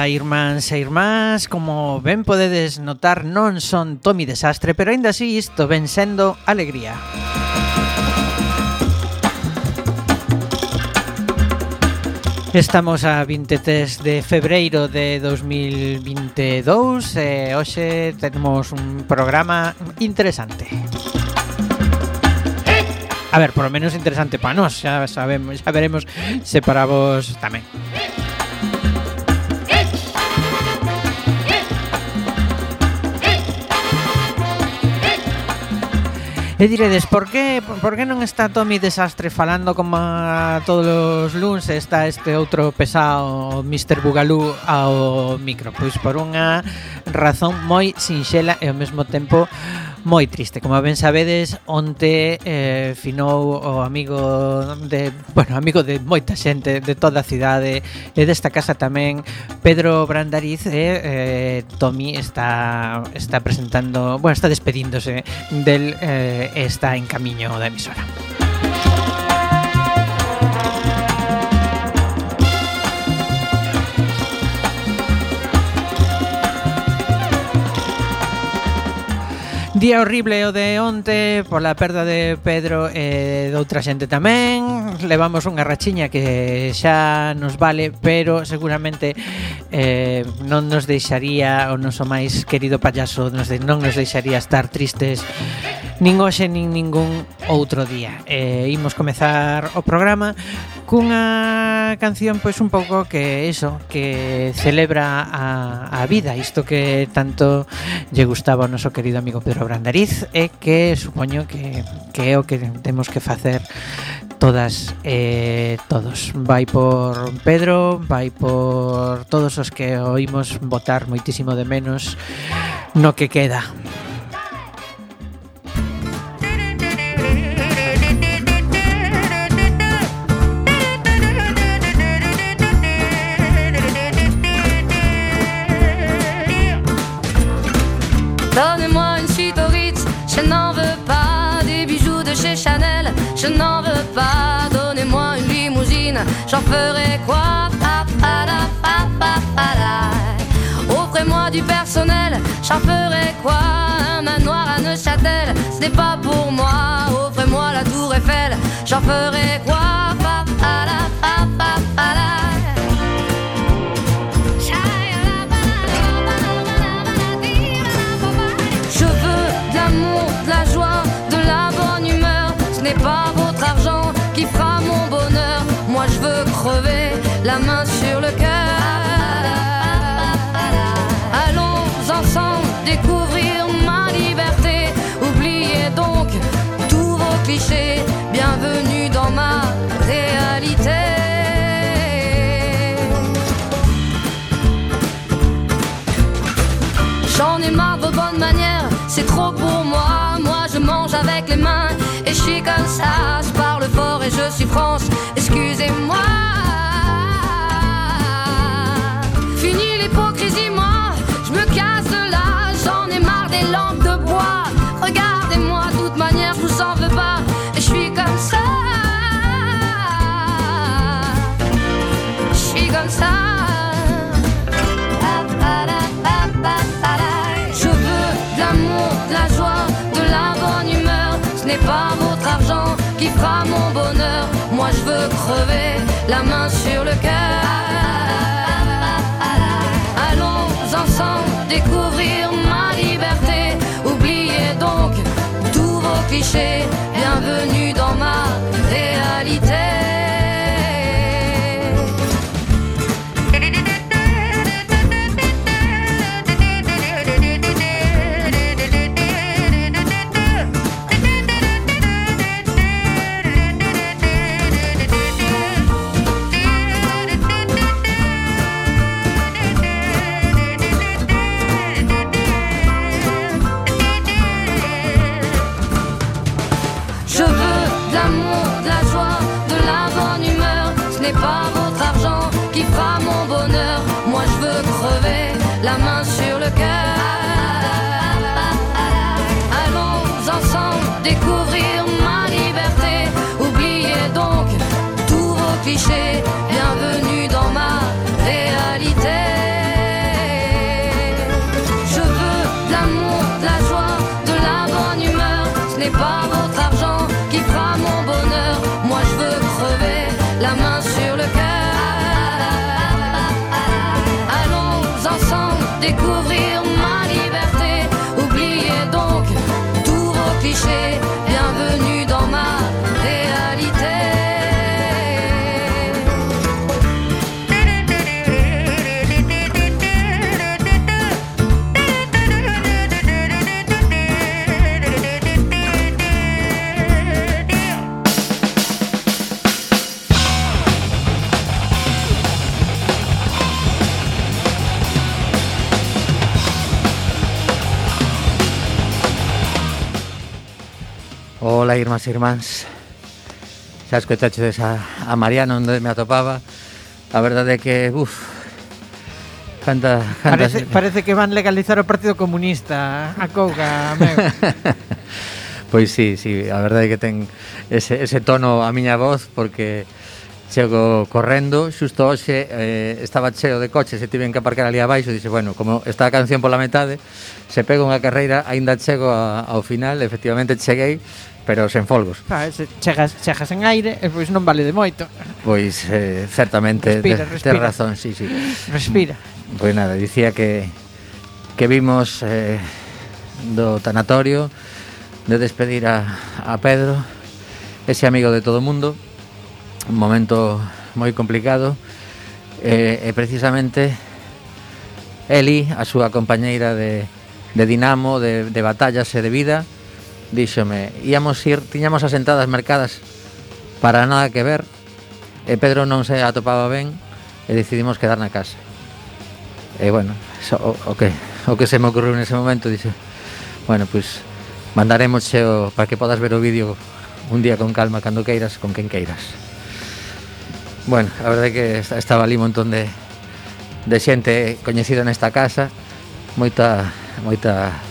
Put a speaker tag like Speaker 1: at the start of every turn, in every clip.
Speaker 1: día,
Speaker 2: irmáns e irmás Como ben podedes notar non son Tomi Desastre Pero aínda así isto ven sendo alegría Estamos a 23 de febreiro de 2022 e hoxe temos un programa interesante. A ver, por lo menos interesante para nós, xa sabemos, xa veremos se para vos tamén. E diredes, por que, por que non está Tommy Desastre falando como a todos os luns está este outro pesado Mr. Bugalú ao micro? Pois por unha razón moi sinxela e ao mesmo tempo moi triste. Como ben sabedes, onte eh, finou o amigo de, bueno, amigo de moita xente de toda a cidade e desta casa tamén Pedro Brandariz eh, eh Tomi está está presentando, bueno, está despedíndose del eh, está en camiño da emisora. Día horrible o de onte pola perda de Pedro e de outra xente tamén. Levamos unha rachiña que xa nos vale, pero seguramente eh, non nos deixaría o noso máis querido payaso nos de, non nos deixaría estar tristes nin hoxe nin ningún outro día. Eh, imos comezar o programa cunha canción pois un pouco que eso, que celebra a, a vida, isto que tanto lle gustaba ao noso querido amigo Pedro Brandariz e que supoño que, que é o que temos que facer todas e eh, todos. Vai por Pedro, vai por todos os que oímos votar moitísimo de menos no que queda.
Speaker 3: J'en ferai quoi? Offrez-moi du personnel, j'en ferai quoi? Un manoir à Neuchâtel, ce n'est pas pour moi. Offrez-moi la tour Eiffel, j'en ferai quoi? Pa, Bienvenue dans ma réalité. J'en ai marre de vos bonnes manières, c'est trop pour moi. Moi je mange avec les mains et je suis comme ça. Je parle fort et je suis France, excusez-moi. Fini l'hypocrisie, moi, fera mon bonheur. Moi je veux crever la main sur le cœur. Allons ensemble découvrir ma liberté. Oubliez donc tous vos clichés. Bienvenue argent qui fera mon bonheur. Moi je veux crever la main sur le cœur. Allons ensemble découvrir ma liberté. Oubliez donc tous vos clichés.
Speaker 4: irmás e irmáns Xa escoitaxedes a, a Mariano onde me atopaba A verdade é que, uff, Canta, canta
Speaker 2: parece, parece que van legalizar o Partido Comunista a Couga, meu.
Speaker 4: pois sí, sí, a verdade é que ten ese, ese tono a miña voz porque chego correndo, xusto hoxe eh, estaba cheo de coches e tiven que aparcar ali abaixo, dixe, bueno, como está a canción pola metade, se pega unha carreira, aínda chego a, ao final, efectivamente cheguei, pero sen folgos.
Speaker 2: Ah, se, chegas, chegas en aire e pois non vale de moito.
Speaker 4: Pois eh, certamente
Speaker 2: respira,
Speaker 4: de,
Speaker 2: respira.
Speaker 4: Razón, sí, sí.
Speaker 2: Respira.
Speaker 4: Pois nada, dicía que que vimos eh, do tanatorio de despedir a, a Pedro, ese amigo de todo o mundo, un momento moi complicado, eh, e precisamente Eli, a súa compañeira de, de Dinamo, de, de batallas e de vida, díxome, íamos ir, tiñamos as entradas mercadas para nada que ver, e Pedro non se atopaba ben, e decidimos quedar na casa. E bueno, so, o, o, que, o que se me ocorreu nese momento, dixe, bueno, pois, pues, mandaremos o, para que podas ver o vídeo un día con calma, cando queiras, con quen queiras. Bueno, a verdade é que estaba ali un montón de, de xente coñecida nesta casa, moita, moita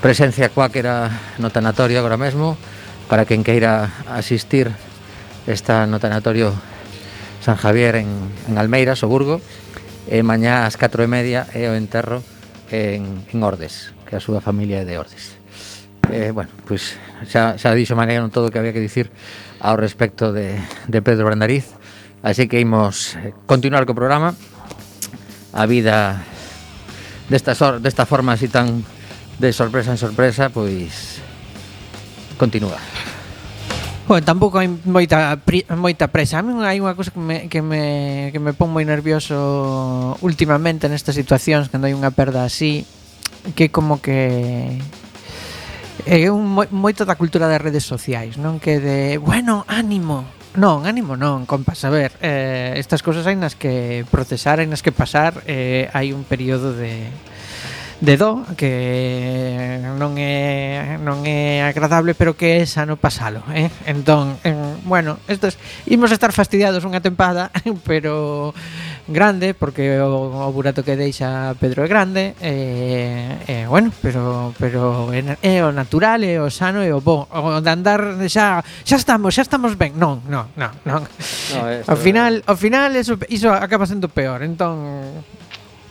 Speaker 4: presencia cuáquera no tanatorio agora mesmo para quen queira asistir está no tanatorio San Javier en, en Almeiras, o Burgo e mañá ás 4 e media é o enterro en, en Ordes que a súa familia é de Ordes. Eh, bueno, pois xa, xa dixo maneiro todo o que había que dicir ao respecto de, de Pedro Brandariz. Así que imos eh, continuar co programa. A vida desta, desta forma así tan de sorpresa en sorpresa, pois continúa.
Speaker 2: Bueno, tampouco hai moita pri, moita presa. A mí hai unha cousa que me, que me, que me pon moi nervioso últimamente nestas situacións cando hai unha perda así, que como que é un moito da cultura das redes sociais, non que de, bueno, ánimo. Non, ánimo non, compas, a ver, eh, estas cousas hai nas que procesar, hai nas que pasar, eh, hai un período de de do que non é non é agradable, pero que é sano pasalo, eh? Entón, en, bueno, estos imos estar fastidiados unha tempada, pero grande porque o, o burato que deixa Pedro é grande, eh, eh bueno, pero pero é, é o natural, é o sano e o bo. O de andar xa xa estamos, xa estamos ben. Non, non, non, non.
Speaker 4: No,
Speaker 2: ao final, ao final iso, iso acaba sendo peor. Entón,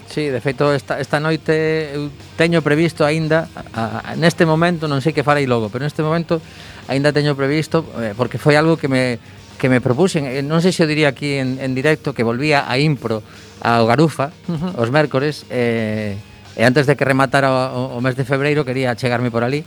Speaker 4: Sí, de feito esta, esta noite eu teño previsto aínda a, a, neste momento, non sei que farei logo, pero neste momento aínda teño previsto eh, porque foi algo que me que me propuxen, eh, non sei se eu diría aquí en, en directo que volvía a Impro ao Garufa uh -huh. os mércores eh, e antes de que rematara o, o mes de febreiro quería chegarme por ali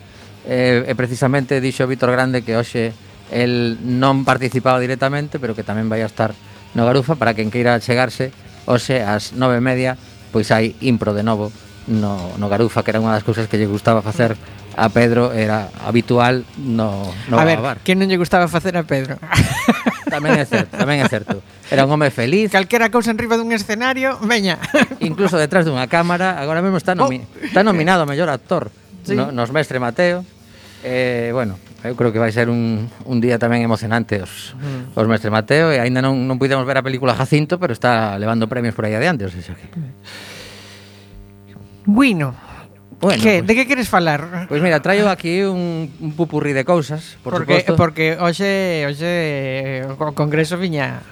Speaker 4: eh, e precisamente dixo Víctor Grande que hoxe el non participaba directamente pero que tamén vai a estar no Garufa para quen queira chegarse hoxe ás nove e media pois hai impro de novo no, no Garufa, que era unha das cousas que lle gustaba facer a Pedro, era habitual no, no
Speaker 2: a ver,
Speaker 4: bar.
Speaker 2: que non lle gustaba facer a Pedro?
Speaker 4: tamén é certo, tamén é certo. Era un home feliz.
Speaker 2: Calquera cousa en riba dun escenario, veña.
Speaker 4: Incluso detrás dunha cámara, agora mesmo está, nomi oh. está nominado a mellor actor
Speaker 2: sí.
Speaker 4: no, nos Mestre Mateo. Eh, bueno, Eu creo que vai ser un, un día tamén emocionante os,
Speaker 2: mm.
Speaker 4: os Mestre Mateo e aínda non, non pudemos ver a película Jacinto, pero está levando premios por aí adiante, o sea que...
Speaker 2: Bueno,
Speaker 4: Bueno,
Speaker 2: que,
Speaker 4: pues,
Speaker 2: de que queres falar?
Speaker 4: Pois pues mira, traio aquí un, un pupurri de cousas, por
Speaker 2: porque,
Speaker 4: suposto.
Speaker 2: Porque hoxe, hoxe o Congreso viña...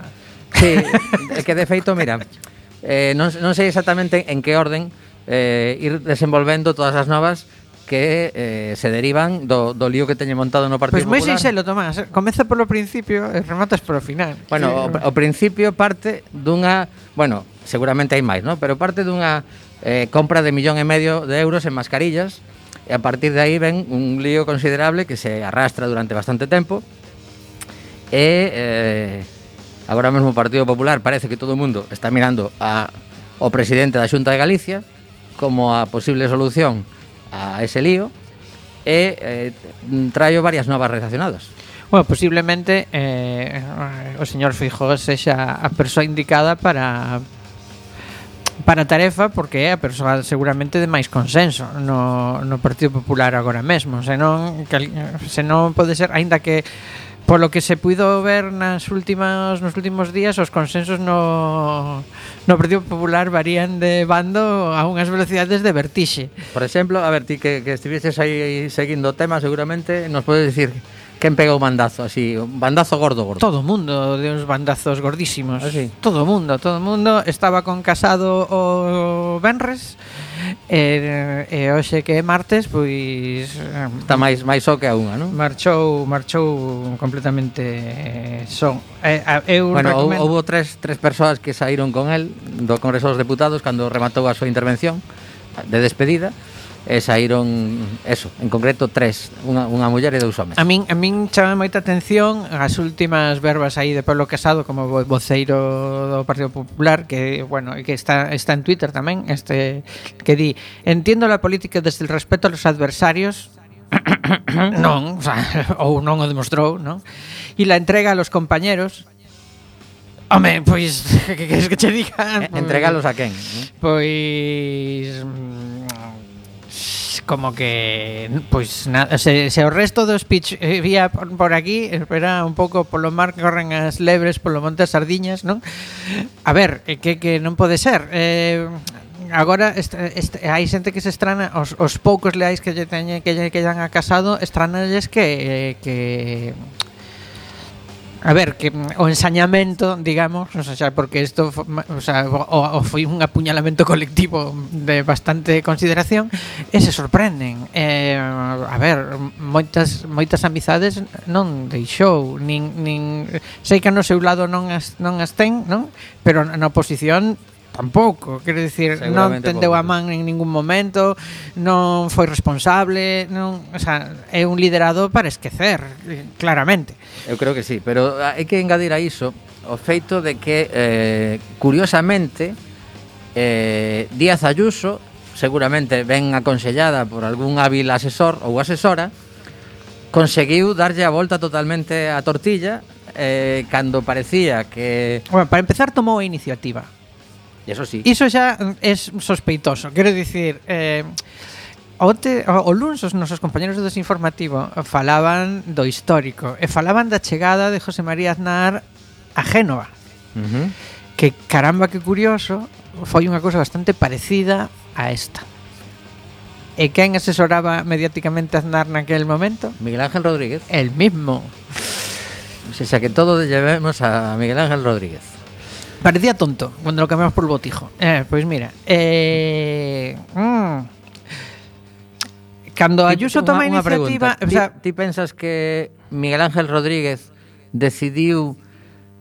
Speaker 4: Sí, que de feito, mira, eh, non, non sei exactamente en que orden eh, ir desenvolvendo todas as novas, que eh, se derivan do, do lío que teñen montado no Partido
Speaker 2: pues
Speaker 4: Popular.
Speaker 2: Pois moi sinxelo, Tomás. Comeza polo principio e rematas polo final.
Speaker 4: Bueno, sí. o, o principio parte dunha... Bueno, seguramente hai máis, ¿no? Pero parte dunha eh, compra de millón e medio de euros en mascarillas e a partir de aí ven un lío considerable que se arrastra durante bastante tempo e... Eh, Agora mesmo o Partido Popular parece que todo o mundo está mirando a, o presidente da Xunta de Galicia como a posible solución a ese lío e eh, traio varias novas relacionadas.
Speaker 2: Bueno, posiblemente eh, o señor Feijóo sexa a persoa indicada para para a tarefa porque é a persoa seguramente de máis consenso no, no Partido Popular agora mesmo, senón, que, senón pode ser, aínda que polo que se puido ver nas últimas nos últimos días os consensos no no Partido Popular varían de bando a unhas velocidades de vertixe.
Speaker 4: Por exemplo, a ver, ti que, que estiveses aí seguindo o tema seguramente nos podes dicir Quen pega o bandazo así, un bandazo gordo, gordo.
Speaker 2: Todo o mundo de uns bandazos gordísimos.
Speaker 4: Ah, así.
Speaker 2: Todo o mundo, todo o mundo estaba con casado o Benres e, e hoxe que é martes, pois
Speaker 4: está máis máis só que a unha, non?
Speaker 2: Marchou, marchou completamente só. Eu
Speaker 4: bueno,
Speaker 2: recomendo...
Speaker 4: houbo tres tres persoas que saíron con el do Congreso dos Deputados cando rematou a súa intervención de despedida e saíron eso, en concreto tres, unha, unha muller e dous homes.
Speaker 2: A min a min chama moita atención as últimas verbas aí de Pablo Casado como voceiro do Partido Popular que bueno, que está está en Twitter tamén, este que di, "Entiendo la política desde el respeto a los adversarios, non, o sea, ou non o demostrou, non? E la entrega a los compañeros. Home, pois, que queres que che diga?
Speaker 4: Entregalos a pois, quen?
Speaker 2: Pois, mm, como que pois na, se, se o resto do speech eh, vía por, por aquí, espera un pouco polo mar corren as lebres, polo monte as sardiñas, non? A ver, eh, que que non pode ser. Eh, agora este, este, hai xente que se estrana os, os poucos leais que lle teñen que lle que han acasado, estranalles que que A ver, que mm, o ensañamento, digamos, o sea, porque isto o, sea, o, o foi un apuñalamento colectivo de bastante consideración, e se sorprenden. Eh, a ver, moitas moitas amizades non deixou, nin, nin sei que no seu lado non as, non as ten, non? Pero na oposición tampouco, quero dicir, non tendeu a man en ningún momento, non foi responsable, non, o sea, é un liderado para esquecer, claramente.
Speaker 4: Eu creo que sí, pero hai que engadir a iso o feito de que eh, curiosamente eh, Díaz Ayuso seguramente ben aconsellada por algún hábil asesor ou asesora conseguiu darlle a volta totalmente a tortilla eh, cando parecía que...
Speaker 2: Bueno, para empezar tomou a iniciativa
Speaker 4: Eso sí.
Speaker 2: Iso xa mm, é sospeitoso. Quero dicir, eh, Onte, o, o luns os nosos compañeros do desinformativo falaban do histórico e falaban da chegada de José María Aznar a Génova.
Speaker 4: Uh -huh.
Speaker 2: Que caramba que curioso, foi unha cousa bastante parecida a esta. E quen asesoraba mediáticamente a Aznar naquel momento?
Speaker 4: Miguel Ángel Rodríguez.
Speaker 2: El mismo.
Speaker 4: O sea que todo llevemos a Miguel Ángel Rodríguez.
Speaker 2: Parecía tonto cuando lo cambiamos por el botijo. Eh, pues mira. Eh, mm, cando Ayuso toma
Speaker 4: una,
Speaker 2: iniciativa...
Speaker 4: Pregunta.
Speaker 2: O sea,
Speaker 4: ti, ti pensas que Miguel Ángel Rodríguez decidiu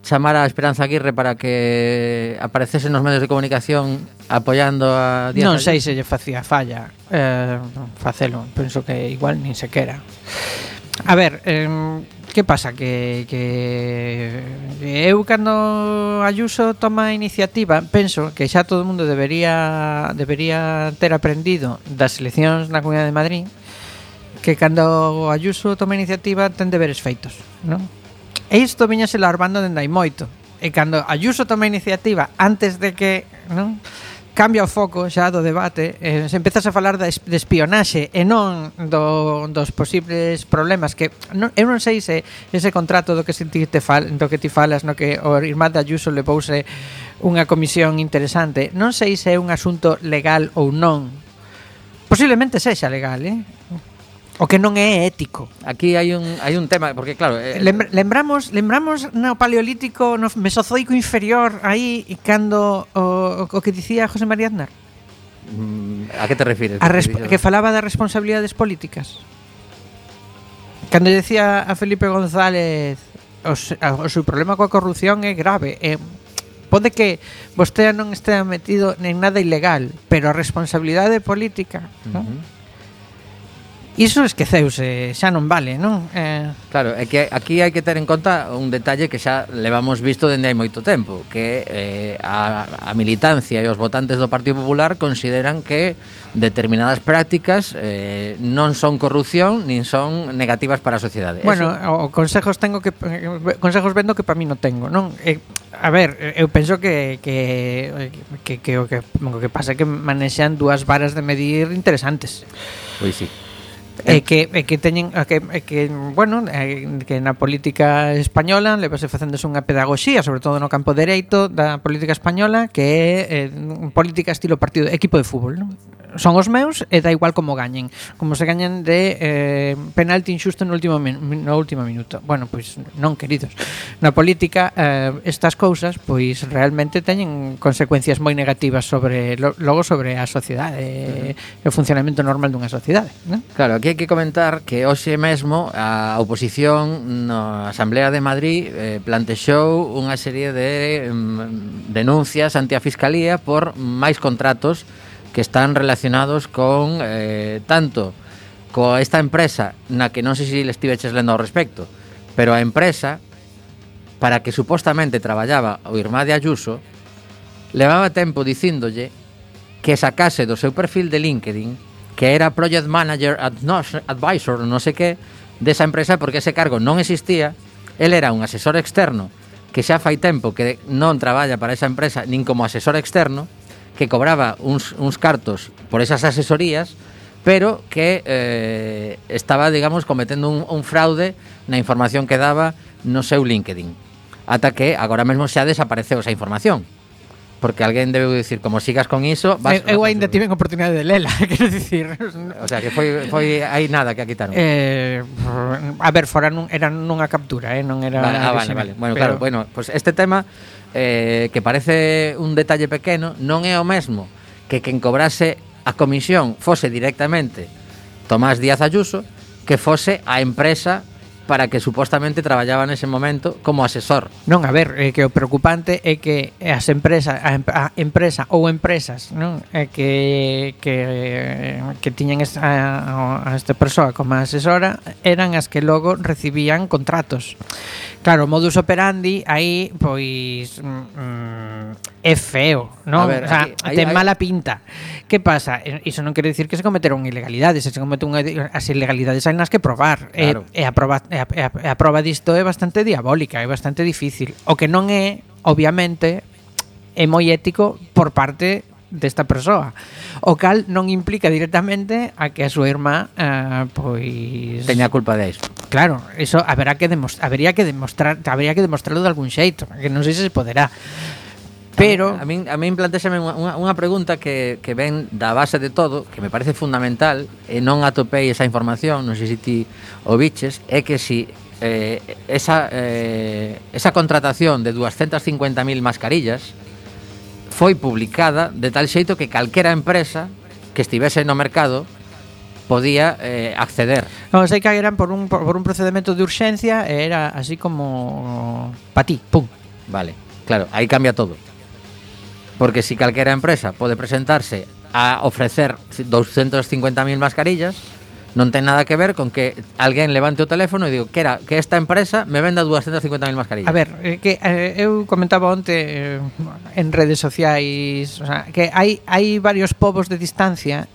Speaker 4: chamar a Esperanza Aguirre para que aparecese nos medios de comunicación apoyando a Díaz
Speaker 2: Non sei se lle facía falla eh, facelo, penso que igual nin sequera. A ver, eh, que pasa? Que, que eu cando Ayuso toma a iniciativa penso que xa todo o mundo debería debería ter aprendido das eleccións na Comunidade de Madrid que cando Ayuso toma a iniciativa ten deberes feitos, non? E isto viñase larvando dende hai moito. E cando Ayuso toma a iniciativa antes de que, non? cambia o foco xa do debate e se empezas a falar de espionaxe e non do, dos posibles problemas que non, eu non sei se ese contrato do que ti te fal, do que ti falas no que o Irmán de Ayuso le pouse unha comisión interesante non sei se é un asunto legal ou non posiblemente sexa legal eh? O que non é ético.
Speaker 4: Aquí hai un hai un tema porque claro, eh,
Speaker 2: lembramos lembramos no paleolítico, no mesozoico inferior aí cando o, o que dicía José María Aznar.
Speaker 4: Mm, a que te refires?
Speaker 2: A resp- que falaba das responsabilidades políticas. Cando decía a Felipe González os, a, o seu problema coa corrupción é grave, eh, é Pode que vostede non estea metido en nada ilegal, pero a responsabilidade política, uh -huh.
Speaker 4: non?
Speaker 2: Iso esqueceuse, xa non vale, non? Eh...
Speaker 4: Claro, é que aquí hai que ter en conta un detalle que xa levamos visto dende hai moito tempo, que eh, a, a militancia e os votantes do Partido Popular consideran que determinadas prácticas eh, non son corrupción nin son negativas para a sociedade.
Speaker 2: Bueno,
Speaker 4: Eso...
Speaker 2: o consejos tengo que consejos vendo que para mí non tengo, non? Eh, a ver, eu penso que que que que o que o que pasa é que manexan dúas varas de medir interesantes.
Speaker 4: Pois sí.
Speaker 2: E que, e que teñen a que, e que bueno, e que na política española levase facéndose unha pedagogía, sobre todo no campo dereito da política española, que é eh, política estilo partido, equipo de fútbol, non? son os meus e da igual como gañen, como se gañen de eh, penalti injusto no último no último minuto. Bueno, pois non queridos. Na política eh, estas cousas pois realmente teñen consecuencias moi negativas sobre logo sobre a sociedade, uh -huh. o funcionamento normal dunha sociedade, né?
Speaker 4: Claro, aquí que hai que comentar que hoxe mesmo a oposición na Asamblea de Madrid eh, plantexou unha serie de mm, denuncias ante a Fiscalía por máis contratos que están relacionados con eh, tanto coa esta empresa na que non sei se le estiveches lendo ao respecto, pero a empresa para que supostamente traballaba o irmá de Ayuso levaba tempo dicíndolle que sacase do seu perfil de LinkedIn que era Project Manager Advisor, non sei que, desa empresa porque ese cargo non existía, el era un asesor externo que xa fai tempo que non traballa para esa empresa nin como asesor externo, que cobraba uns, uns cartos por esas asesorías, pero que eh, estaba, digamos, cometendo un, un fraude na información que daba no seu LinkedIn. Ata que agora mesmo xa desapareceu esa información porque alguén debeu dicir como sigas con iso vas,
Speaker 2: eh, eu,
Speaker 4: eu
Speaker 2: ainda tiven oportunidade de lela quero dicir
Speaker 4: o sea que foi foi hai nada que a quitaron
Speaker 2: eh, a ver fora nun, era nunha captura eh, non era
Speaker 4: vale, ah, vale, vale. bueno
Speaker 2: pero...
Speaker 4: claro bueno pues este tema eh, que parece un detalle pequeno non é o mesmo que quen cobrase a comisión fose directamente Tomás Díaz Ayuso que fose a empresa para que supostamente traballaba nese momento como asesor.
Speaker 2: Non, a ver, é que o preocupante é que as empresas, a, a empresa ou empresas, non, é que que que tiñan esta, a, a esta persoa como asesora eran as que logo recibían contratos. Claro, modus operandi aí pois mm, mm é feo,
Speaker 4: ¿no? Ver,
Speaker 2: o sea,
Speaker 4: aquí,
Speaker 2: ahí,
Speaker 4: te
Speaker 2: mala pinta. Que pasa? Eh, eso non quere dicir que se cometeron ilegalidades, se cometeron as ilegalidades hai nas que probar.
Speaker 4: Eh, claro.
Speaker 2: E, e, a proba, e, a, e a proba disto é bastante diabólica, é bastante difícil. O que non é, obviamente, é moi ético por parte desta persoa. O cal non implica directamente a que a súa irmá eh, pois
Speaker 4: teña culpa de isto.
Speaker 2: Claro, eso haberá que demostrar, habería que demostrar, habería que demostrarlo de algún xeito, que non sei se se poderá. Pero
Speaker 4: a min a min plantexame unha, unha pregunta que que ven da base de todo, que me parece fundamental e non atopei esa información, non sei se ti o biches, é que si eh, esa eh, esa contratación de 250.000 mascarillas foi publicada de tal xeito que calquera empresa que estivese no mercado podía eh, acceder.
Speaker 2: Non, sei que eran por un, por, por un procedimento de urxencia e era así como para ti, pum.
Speaker 4: Vale, claro, aí cambia todo. Porque si calquera empresa pode presentarse a ofrecer 250.000 mascarillas, non ten nada que ver con que alguén levante o teléfono e digo que era que esta empresa me venda 250.000 mascarillas.
Speaker 2: A ver, eh, que eh, eu comentaba onte eh, en redes sociais, o sea, que hai hai varios povos de distancia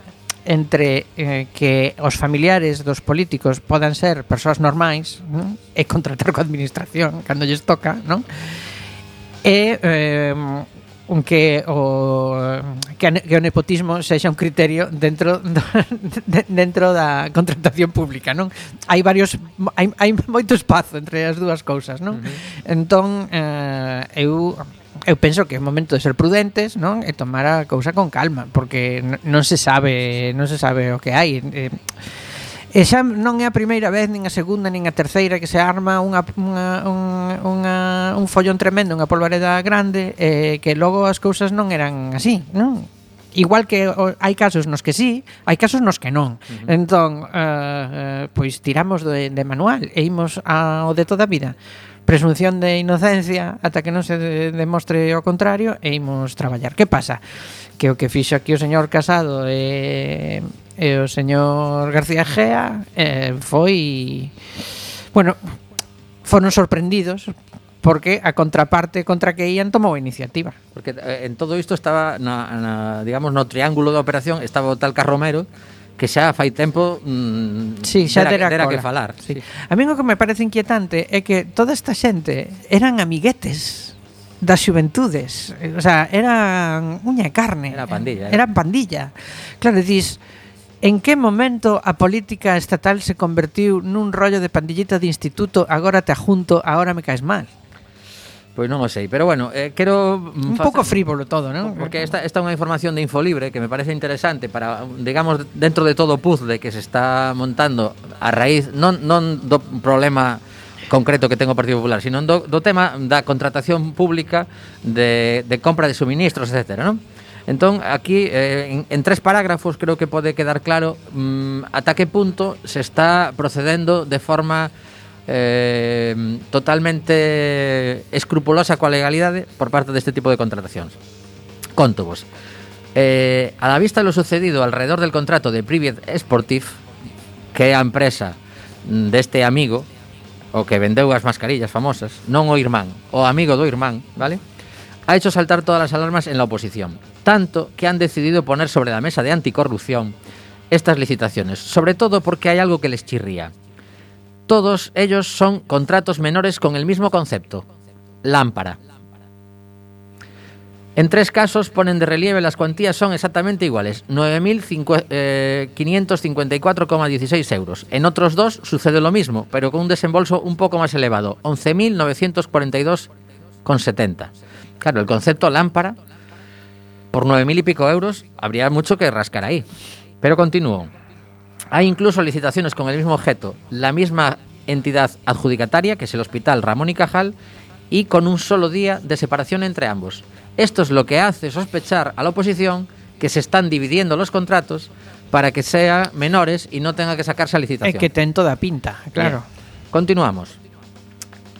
Speaker 2: entre eh, que os familiares dos políticos podan ser persoas normais ¿no? e contratar coa administración cando lles toca, non? E eh, que o que, que o nepotismo sexa un criterio dentro do, de, dentro da contratación pública, non? Hai varios hai, hai moito espazo entre as dúas cousas, non? Uh -huh. Entón, eh, eu eu penso que é momento de ser prudentes, non? E tomar a cousa con calma, porque non se sabe, non se sabe o que hai. Eh, E xa non é a primeira vez, nin a segunda, nin a terceira que se arma unha, unha, unha, unha un follón tremendo, unha polvareda grande, eh, que logo as cousas non eran así, non? Igual que o, hai casos nos que sí, hai casos nos que non. Uh -huh. Entón, eh, eh, pois tiramos de, de manual e imos ao de toda a vida presunción de inocencia ata que non se demostre o contrario e imos traballar. Que pasa? Que o que fixo aquí o señor Casado eh, E o señor García Gea eh, foi... Bueno, foron sorprendidos porque a contraparte contra que ían tomou a iniciativa.
Speaker 4: Porque eh, en todo isto estaba, na, na, digamos, no triángulo da operación estaba o tal Carromero, que xa fai tempo mm,
Speaker 2: sí, xa dera,
Speaker 4: dera, que falar.
Speaker 2: Sí. sí. A mí o que me parece inquietante é que toda esta xente eran amiguetes das xuventudes, o sea, eran uña e carne.
Speaker 4: Era pandilla.
Speaker 2: Eran era pandilla. Claro, dis En que momento a política estatal se convertiu nun rollo de pandillita de instituto, agora te ajunto, agora me caes mal?
Speaker 4: Pois non o sei, pero bueno, eh, quero... Mm,
Speaker 2: Un
Speaker 4: pouco
Speaker 2: frívolo todo, non?
Speaker 4: Porque esta, esta é unha información de Infolibre que me parece interesante para, digamos, dentro de todo o puzzle que se está montando a raíz, non, non do problema concreto que ten o Partido Popular, sino do, do tema da contratación pública de, de compra de suministros, etcétera, non? Entón, aquí, eh, en, en tres parágrafos, creo que pode quedar claro mm, ata que punto se está procedendo de forma eh, totalmente escrupulosa coa legalidade por parte deste tipo de contratacións. Conto vos. Eh, a la vista de lo sucedido alrededor del contrato de Privet Sportif, que é a empresa mm, deste amigo, o que vendeu as mascarillas famosas, non o irmán, o amigo do irmán, vale? Ha hecho saltar todas as alarmas en la oposición. Tanto que han decidido poner sobre la mesa de anticorrupción estas licitaciones, sobre todo porque hay algo que les chirría. Todos ellos son contratos menores con el mismo concepto, lámpara. En tres casos ponen de relieve las cuantías son exactamente iguales, 9.554,16 euros. En otros dos sucede lo mismo, pero con un desembolso un poco más elevado, 11.942,70. Claro, el concepto lámpara, por 9.000 y pico euros, habría mucho que rascar ahí. Pero continúo. Hay incluso licitaciones con el mismo objeto, la misma entidad adjudicataria, que es el Hospital Ramón y Cajal, y con un solo día de separación entre ambos. Esto es lo que hace sospechar a la oposición que se están dividiendo los contratos para que sean menores y no tenga que sacarse a licitación.
Speaker 2: que ten toda pinta, claro.
Speaker 4: Bien. Continuamos.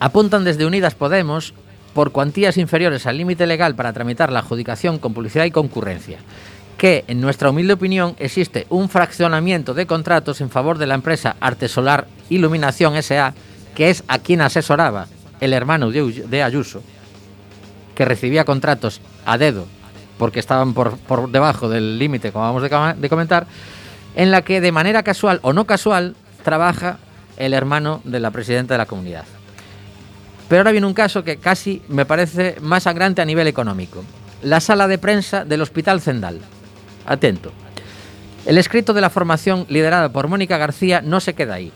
Speaker 4: Apuntan desde Unidas Podemos por cuantías inferiores al límite legal para tramitar la adjudicación con publicidad y concurrencia, que, en nuestra humilde opinión, existe un fraccionamiento de contratos en favor de la empresa Artesolar Iluminación S.A., que es a quien asesoraba el hermano de Ayuso, que recibía contratos a dedo porque estaban por, por debajo del límite, como vamos de comentar, en la que de manera casual o no casual trabaja el hermano de la presidenta de la comunidad. Pero ahora viene un caso que casi me parece más sangrante a nivel económico. La sala de prensa del Hospital Zendal. Atento. El escrito de la formación liderada por Mónica García no se queda ahí.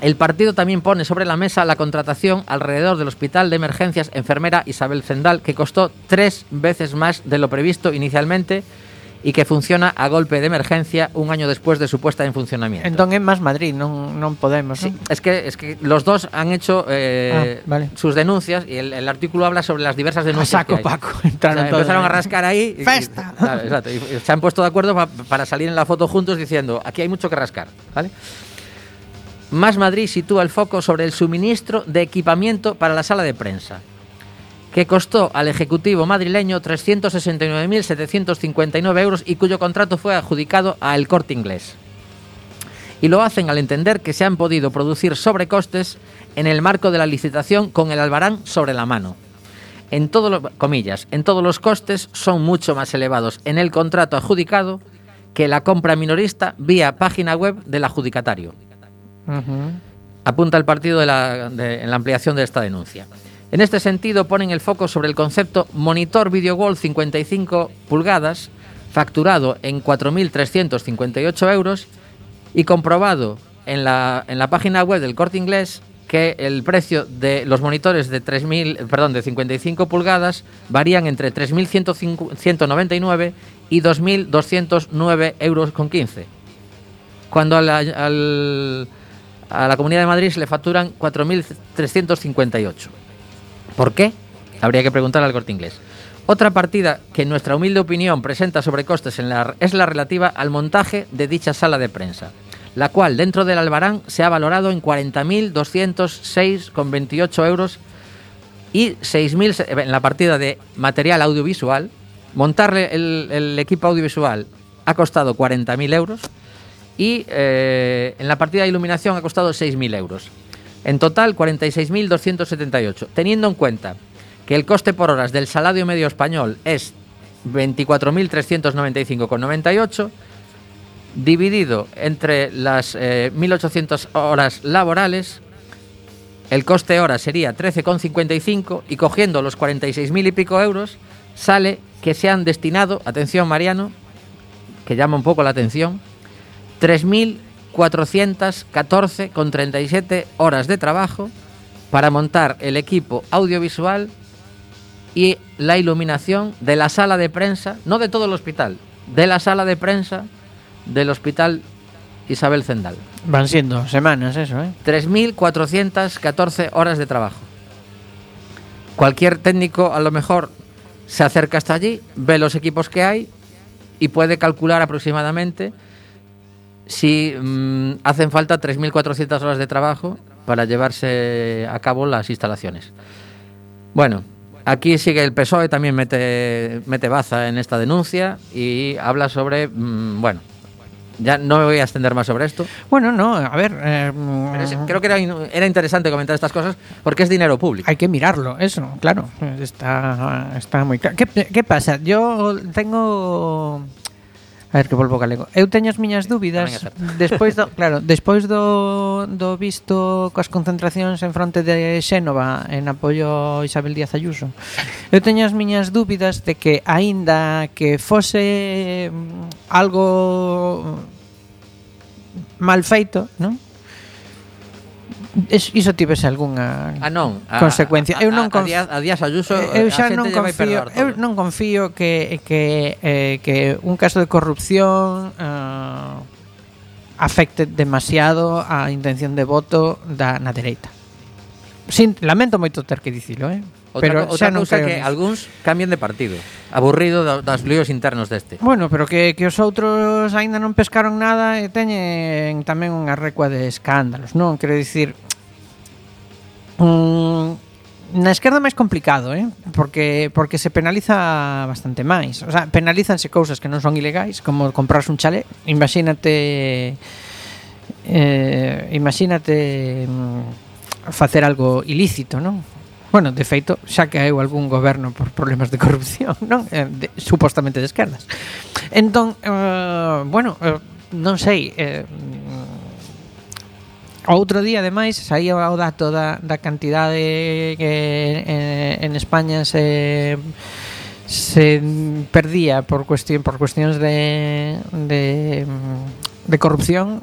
Speaker 4: El partido también pone sobre la mesa la contratación alrededor del Hospital de Emergencias Enfermera Isabel Zendal, que costó tres veces más de lo previsto inicialmente y que funciona a golpe de emergencia un año después de su puesta en funcionamiento.
Speaker 2: Entón é máis Madrid, non, non podemos,
Speaker 4: Sí, es que, es que los dos han hecho eh,
Speaker 2: Ah, vale.
Speaker 4: sus denuncias y el, el artículo habla sobre las diversas
Speaker 2: A
Speaker 4: denuncias.
Speaker 2: saco
Speaker 4: que hay.
Speaker 2: Paco,
Speaker 4: O sea, empezaron a rascar ahí. y- y-
Speaker 2: ¡Festa!
Speaker 4: claro, exacto, y se han puesto de acuerdo pa- para salir en la foto juntos diciendo aquí hay mucho que rascar. ¿vale? Más Madrid sitúa el foco sobre el suministro de equipamiento para la sala de prensa, que costó al Ejecutivo madrileño 369.759 euros y cuyo contrato fue adjudicado a El Corte Inglés. Y lo hacen al entender que se han podido producir sobrecostes en el marco de la licitación con el albarán sobre la mano. En todos los comillas, en todos los costes son mucho más elevados en el contrato adjudicado que la compra minorista vía página web del adjudicatario apunta el partido de la, de- en la ampliación de esta denuncia. En este sentido, ponen el foco sobre el concepto monitor video wall 55 pulgadas, facturado en 4.358 euros y comprobado en la, en la página web del corte inglés que el precio de los monitores de 3.000, perdón, de 55 pulgadas varían entre 3.199 y 2.209 euros con 15 cuando a la, al- a la Comunidad de Madrid se le facturan 4.358. ¿Por qué? Habría que preguntar al corte inglés. Otra partida que en nuestra humilde opinión presenta sobrecostes en es la relativa al montaje de dicha sala de prensa, la cual dentro del Albarán se ha valorado en 40.206,28 euros y 6.000 se- en la partida de material audiovisual. Montarle el, el equipo audiovisual ha costado 40.000 euros y eh, en la partida de iluminación ha costado 6.000 euros. En total, 46.278. Teniendo en cuenta que el coste por horas del salario medio español es 24.395,98, dividido entre las eh, 1.800 horas laborales, el coste hora sería 13,55 y cogiendo los 46.000 y pico euros, sale que se han destinado, atención Mariano, que llama un poco la atención, 3.414,37 horas de trabajo para montar el equipo audiovisual y la iluminación de la sala de prensa, no de todo el hospital, de la sala de prensa del hospital Isabel Zendal.
Speaker 2: Van siendo semanas eso, eh?
Speaker 4: 3.414 horas de trabajo. Cualquier técnico a lo mejor se acerca hasta allí, ve los equipos que hay y puede calcular aproximadamente si mm, hacen falta 3.400 horas de trabajo para llevarse a cabo las instalaciones. Bueno, Aquí sigue el PSOE, también mete, mete baza en esta denuncia y habla sobre, mm, bueno, ya no me voy a extender más sobre esto.
Speaker 2: Bueno, no, a ver, eh,
Speaker 4: es- creo que era, era interesante comentar estas cosas porque es dinero público.
Speaker 2: Hay que mirarlo, eso, claro. Está, está moi claro. Que, que pasa? Yo tengo... A ver que volvo galego. Eu teño as miñas dúbidas despois do, claro, despois do, do visto coas concentracións en fronte de Xénova en apoio a Isabel Díaz Ayuso. Eu teño as miñas dúbidas de que aínda que fose mm, algo mal feito, non? es, iso tivese algunha
Speaker 4: ah, non, ah, a,
Speaker 2: consecuencia.
Speaker 4: A,
Speaker 2: eu non conf...
Speaker 4: a, a, Díaz Ayuso
Speaker 2: eu
Speaker 4: eh,
Speaker 2: xa non confío, eu non confío que que eh, que un caso de corrupción eh, afecte demasiado a intención de voto da na dereita. Sin, lamento moito ter que dicilo, eh?
Speaker 4: Outra,
Speaker 2: pero
Speaker 4: co, outra cousa que
Speaker 2: nisso.
Speaker 4: algúns cambien de partido Aburrido das líos internos deste
Speaker 2: Bueno, pero que, que os outros aínda non pescaron nada E teñen tamén unha recua de escándalos Non, quero dicir um, Na esquerda máis complicado, eh? Porque, porque se penaliza bastante máis O sea, penalízanse cousas que non son ilegais Como comprarse un chalé Imagínate eh, Imagínate mm, facer algo ilícito, non? Bueno, de feito, xa que hai algún goberno por problemas de corrupción, non? Eh, de, supostamente de esquerdas. Entón, eh, bueno, eh, non sei, eh, Outro día, ademais, saía o dato da, da cantidade que eh, en España se se perdía por cuestión por cuestións de de, de corrupción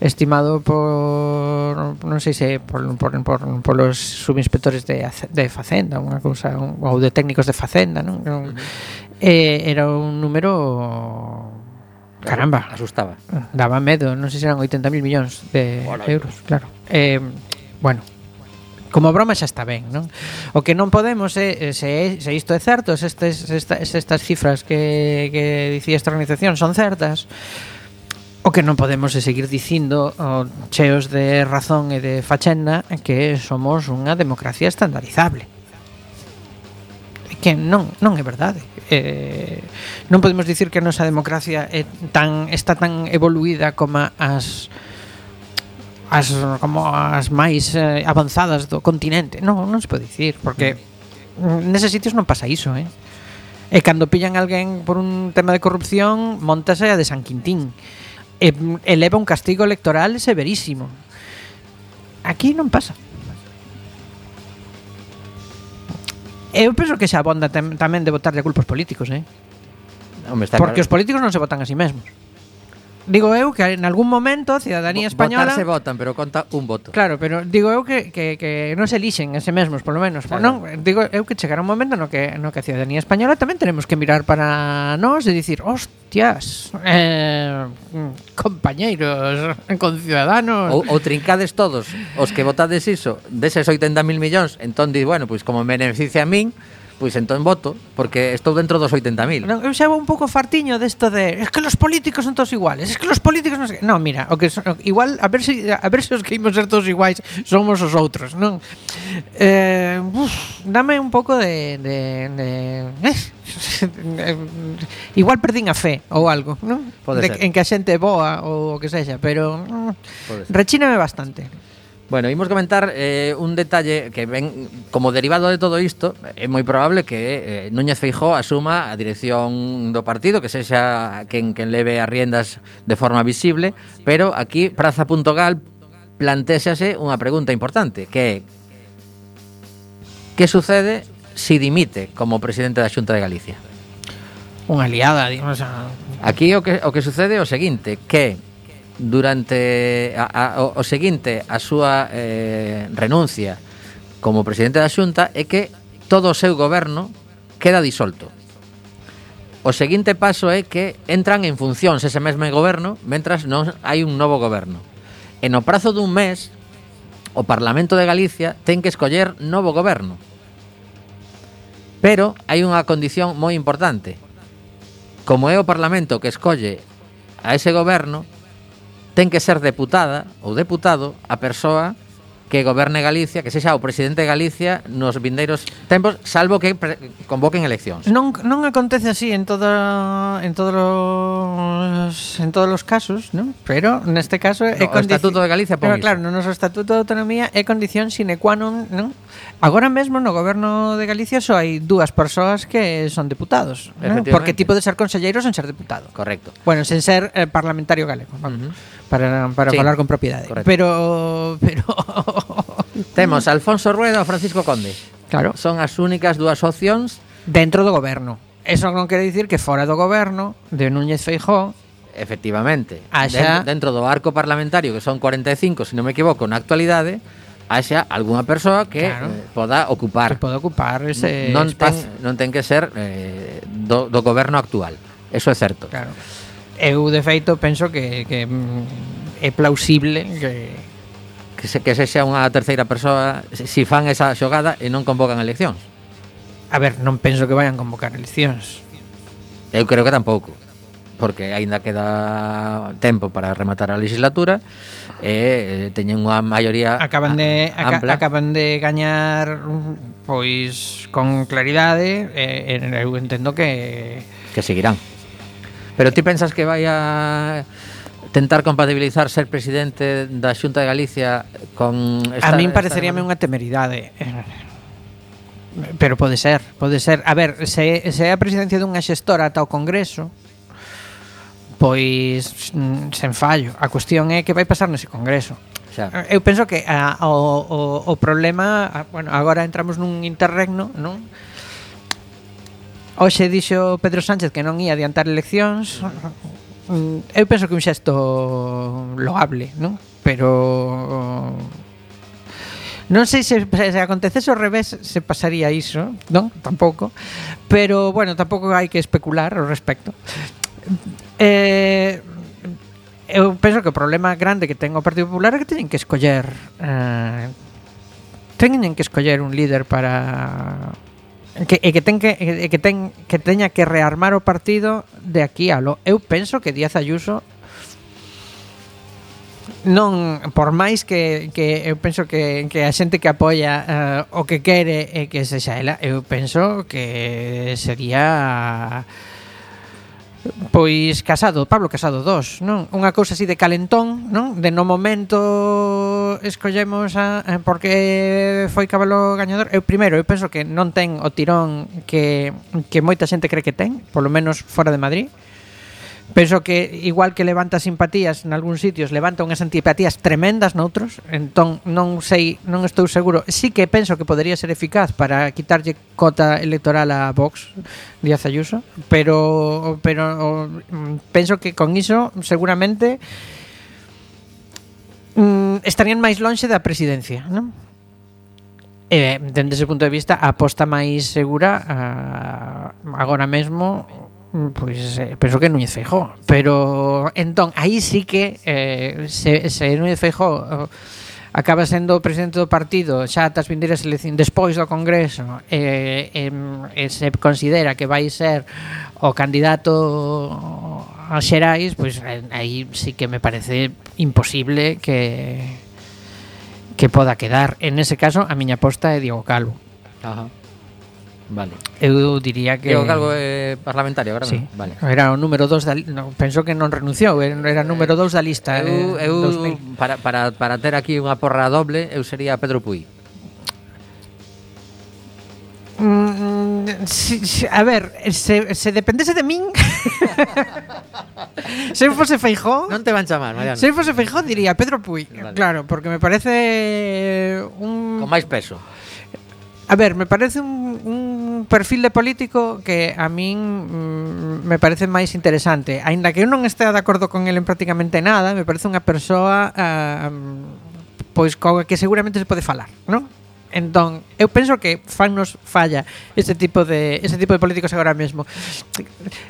Speaker 2: estimado por non sei se por, por, por, por los subinspectores de, de Facenda, unha cousa un, ou de técnicos de Facenda, non? Uh -huh. eh, era un número caramba,
Speaker 4: asustaba.
Speaker 2: Daba medo, non sei se eran 80.000 millóns de
Speaker 4: bueno,
Speaker 2: euros, claro. Eh, bueno, como broma xa está ben, non? O que non podemos é, eh, se, se isto é certo, se, estes, se, esta, se estas cifras que, que dicía esta organización son certas, O que non podemos é seguir dicindo cheos de razón e de fachenda que somos unha democracia estandarizable. Que non, non é verdade. Eh, non podemos dicir que a nosa democracia é tan, está tan evoluída como as as como as máis eh, avanzadas do continente. Non, non se pode dicir, porque mm. neses sitios non pasa iso, eh. E cando pillan alguén por un tema de corrupción, montase a de San Quintín. Eh, eleva un castigo electoral severísimo. Aquí non pasa. Eu penso que xa abonda tam tamén de votar de culpos políticos, eh?
Speaker 4: Hombre, está
Speaker 2: Porque
Speaker 4: claro.
Speaker 2: os políticos non se votan a si sí mesmos digo eu que en algún momento a
Speaker 4: cidadanía
Speaker 2: española
Speaker 4: Votar se votan, pero conta un voto.
Speaker 2: Claro, pero digo eu que, que, que non se elixen ese mesmos, polo menos.
Speaker 4: Claro.
Speaker 2: Non, digo eu que chegará un momento no que no que a cidadanía española tamén tenemos que mirar para nós e dicir, hostias, eh, compañeiros, con ciudadanos.
Speaker 4: Ou, ou trincades todos os que votades iso, deses 80.000 millóns, entón di, bueno, pois pues como me beneficia a min, Pois entón voto, porque estou dentro dos 80.000.
Speaker 2: Non, eu xa vou un pouco fartiño desto de, es que los políticos son todos iguales, es que los políticos non sei... Non, mira, o que son, igual a ver se si, a ver se si os que imos ser todos iguais somos os outros, non? Eh, uf, dame un pouco de de, de eh, igual perdín a fe ou algo, non?
Speaker 4: Pode
Speaker 2: de,
Speaker 4: ser.
Speaker 2: en que a xente é boa ou o que sexa, pero mm, rechíname bastante.
Speaker 4: Bueno, imos comentar eh, un detalle que ven como derivado de todo isto, é moi probable que eh, Núñez Feijó asuma a dirección do partido, que sexa quen, quen leve as riendas de forma visible, pero aquí Praza.gal plantéxase unha pregunta importante, que é que sucede se si dimite como presidente da Xunta de Galicia?
Speaker 2: Unha liada, digamos, a...
Speaker 4: Aquí o que, o que sucede é o seguinte, que durante a, a, o, o seguinte a súa eh, renuncia como presidente da Xunta é que todo o seu goberno queda disolto. O seguinte paso é que entran en funcións ese mesmo goberno mentras non hai un novo goberno. E no prazo dun mes, o Parlamento de Galicia ten que escoller novo goberno. Pero hai unha condición moi importante. Como é o Parlamento que escolle a ese goberno, ten que ser deputada ou deputado a persoa que goberne Galicia, que sexa o presidente de Galicia nos vindeiros tempos, salvo que convoquen eleccións.
Speaker 2: Non non acontece así en toda en todos os en todos os casos, non? Pero neste caso é
Speaker 4: no, o Estatuto de Galicia,
Speaker 2: Pero claro, no noso Estatuto de Autonomía é condición sine qua non, non? Agora mesmo no goberno de Galicia só hai dúas persoas que son deputados,
Speaker 4: non?
Speaker 2: Porque tipo de ser conselleiro sen ser deputado.
Speaker 4: Correcto.
Speaker 2: Bueno, sen ser eh, parlamentario galego, vamos,
Speaker 4: uh -huh.
Speaker 2: para para
Speaker 4: sí.
Speaker 2: falar con propiedade.
Speaker 4: Correcto.
Speaker 2: Pero pero
Speaker 4: temos Alfonso Rueda e Francisco Conde.
Speaker 2: Claro.
Speaker 4: Son as únicas dúas opcións
Speaker 2: dentro do goberno. Eso non quere dicir que fora do goberno de Núñez Feijóo
Speaker 4: Efectivamente.
Speaker 2: Ah, Allá...
Speaker 4: Dentro, dentro do arco parlamentario, que son 45, se si non me equivoco, na actualidade, haxa algunha persoa que
Speaker 2: claro.
Speaker 4: eh, poda ocupar
Speaker 2: que poda ocupar ese
Speaker 4: non
Speaker 2: espazo.
Speaker 4: ten, non ten que ser eh, do, do goberno actual eso é certo
Speaker 2: claro. eu de feito penso que, que mm, é plausible que
Speaker 4: que se, que sexa unha terceira persoa se si fan esa xogada e non convocan eleccións
Speaker 2: a ver, non penso que vayan convocar eleccións
Speaker 4: eu creo que tampouco porque aínda queda tempo para rematar a legislatura e eh, teñen unha maioría
Speaker 2: acaban de
Speaker 4: a, ampla.
Speaker 2: acaban de gañar pois con claridade e e eu entendo que
Speaker 4: que seguirán. Pero ti pensas que vai a tentar compatibilizar ser presidente da Xunta de Galicia con esta,
Speaker 2: A min pareceríame esta... unha temeridade. Pero pode ser, pode ser. A ver, se, se é a presidencia dunha xestora ata o Congreso, pois mm, sen fallo. A cuestión é que vai pasar nese congreso.
Speaker 4: Xa.
Speaker 2: Eu penso que a, o, o, o problema, a, bueno, agora entramos nun interregno, non? Hoxe dixo Pedro Sánchez que non ia adiantar eleccións. Mm, eu penso que un xesto loable, non? Pero Non sei se, se acontecese ao revés se pasaría iso, non? Tampouco. Pero, bueno, tampouco hai que especular ao respecto Eh, eu penso que o problema grande que ten o Partido Popular é que teñen que escoller eh, teñen que escoller un líder para que, e que ten que, e que, ten, que teña que rearmar o partido de aquí a lo. Eu penso que Díaz Ayuso non por máis que, que eu penso que, que a xente que apoia uh, o que quere e que se xa ela, eu penso que sería uh, Pois Casado, Pablo Casado 2, non? Unha cousa así de calentón, non? De no momento escollemos a, a porque foi cabalo gañador. Eu primeiro, eu penso que non ten o tirón que que moita xente cree que ten, polo menos fora de Madrid. Penso que igual que levanta simpatías en algúns sitios, levanta unhas antipatías tremendas noutros, entón non sei, non estou seguro. Sí que penso que podería ser eficaz para quitarlle cota electoral a Vox Díaz Ayuso, pero pero mm, penso que con iso seguramente mm, estarían máis lonxe da presidencia, non? E, dende ese punto de vista, a aposta máis segura a, agora mesmo Pois eh, penso que Núñez Feijó Pero entón, aí sí que eh, se, se Núñez Feijó eh, acaba sendo o presidente do partido xa tas vindeiras eleccións despois do Congreso eh, eh, eh, se considera que vai ser o candidato a Xerais pois eh, aí sí que me parece imposible que que poda quedar en ese caso a miña aposta é Diego Calvo
Speaker 4: Ajá. Vale.
Speaker 2: Eu diría que...
Speaker 4: Diego Calvo é parlamentario agora
Speaker 2: sí.
Speaker 4: Vale.
Speaker 2: Era o número 2 da no, penso que non renunciou, era o eh, número 2 da lista.
Speaker 4: Eu,
Speaker 2: eh,
Speaker 4: eu
Speaker 2: 2000.
Speaker 4: para, para, para ter aquí unha porra doble, eu sería Pedro Puy.
Speaker 2: Mm, si, si, a ver, se, se dependese de min Se fose Feijó
Speaker 4: Non te van chamar, Mariano
Speaker 2: Se fose Feijó diría Pedro Puy
Speaker 4: vale.
Speaker 2: Claro, porque me parece un...
Speaker 4: Con máis peso
Speaker 2: A ver, me parece un un perfil de político que a min mm, me parece máis interesante. Aínda que eu non estea de acordo con ele en prácticamente nada, me parece unha persoa uh, pois coa que seguramente se pode falar, non? Entón, eu penso que fannos falla ese tipo de ese tipo de políticos agora mesmo.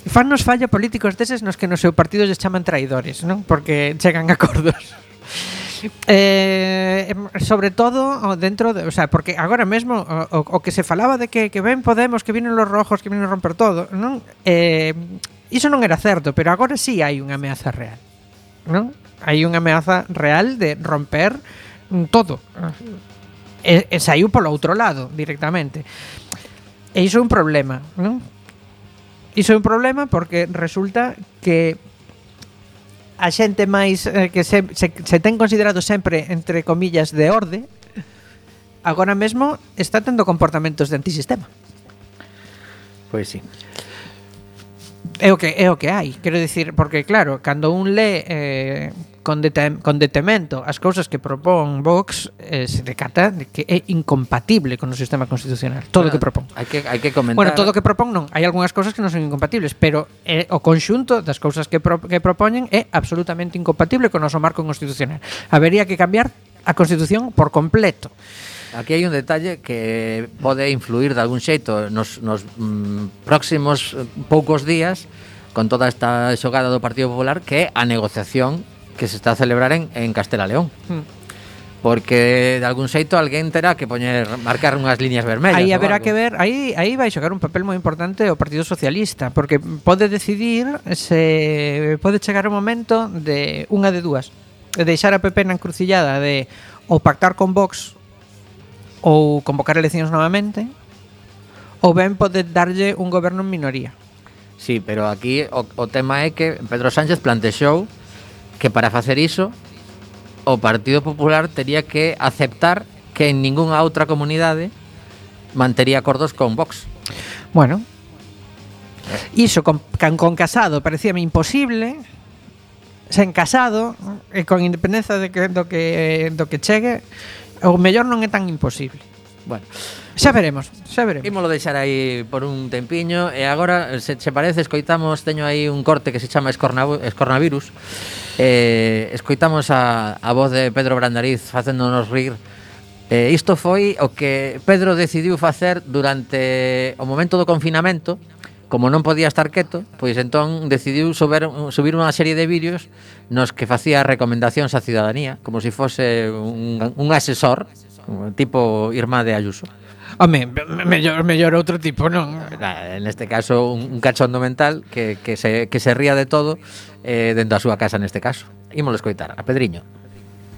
Speaker 2: Fannos falla políticos deses nos que no seu partido lles chaman traidores, non? Porque chegan a acordos. Eh, sobre todo dentro de, o sea, porque agora mesmo o, o que se falaba de que que ven Podemos, que vienen los rojos, que vienen a romper todo, non? Eh, iso non era certo, pero agora sí hai unha ameaza real. Non? Hai unha ameaza real de romper mm, todo. E, e saiu polo outro lado directamente. E iso é un problema, non? Iso é un problema porque resulta que a xente máis eh, que se, se, se ten considerado sempre entre comillas de orde agora mesmo está tendo comportamentos de antisistema.
Speaker 4: Pois sí
Speaker 2: é o que é o que hai, quero dicir, porque claro, cando un lee eh, con, detem, con detemento as cousas que propón Vox eh, se decata de que é incompatible con o sistema constitucional, todo o bueno, que propón.
Speaker 4: Hai que, hai que comentar...
Speaker 2: Bueno, todo o que propón non, hai algunhas cousas que non son incompatibles, pero eh, o conxunto das cousas que, pro, que propoñen é absolutamente incompatible con o noso marco constitucional. Habería que cambiar a Constitución por completo.
Speaker 4: Aquí hai un detalle que pode influir de algún xeito nos, nos mm, próximos eh, poucos días con toda esta xogada do Partido Popular que é a negociación que se está a celebrar en, en Castela León.
Speaker 2: Hmm
Speaker 4: porque de algún xeito alguén terá que poñer marcar unhas liñas vermellas.
Speaker 2: Aí haberá que ver, aí aí vai xogar un papel moi importante o Partido Socialista, porque pode decidir se pode chegar o momento de unha de dúas, deixar a PP na encrucillada de o pactar con Vox ou convocar eleccións novamente ou ben pode darlle un goberno en minoría.
Speaker 4: Sí, pero aquí o, o tema é que Pedro Sánchez plantexou que para facer iso o Partido Popular tería que aceptar que en ningunha outra comunidade mantería acordos con Vox.
Speaker 2: Bueno, iso con, can, con Casado parecíame imposible, sen Casado e con independencia de que, do, que, do que chegue O mellor non é tan imposible.
Speaker 4: Bueno,
Speaker 2: xa veremos, xa veremos.
Speaker 4: Imolo deixar aí por un tempiño e agora, se, se parece, escoitamos, teño aí un corte que se chama Escorna, Escornavirus. Eh, escoitamos a, a voz de Pedro Brandariz facéndonos rir Eh, isto foi o que Pedro decidiu facer durante o momento do confinamento como non podía estar quieto, pois entón decidiu subir, subir unha serie de vídeos nos que facía recomendacións á cidadanía, como se si fose un, un asesor, tipo Irma de Ayuso.
Speaker 2: Home, mellor, mellor outro tipo, non?
Speaker 4: En este caso, un, un cachondo mental que, que, se, que se ría de todo eh, dentro da súa casa neste caso. Imolo escoitar, a Pedriño.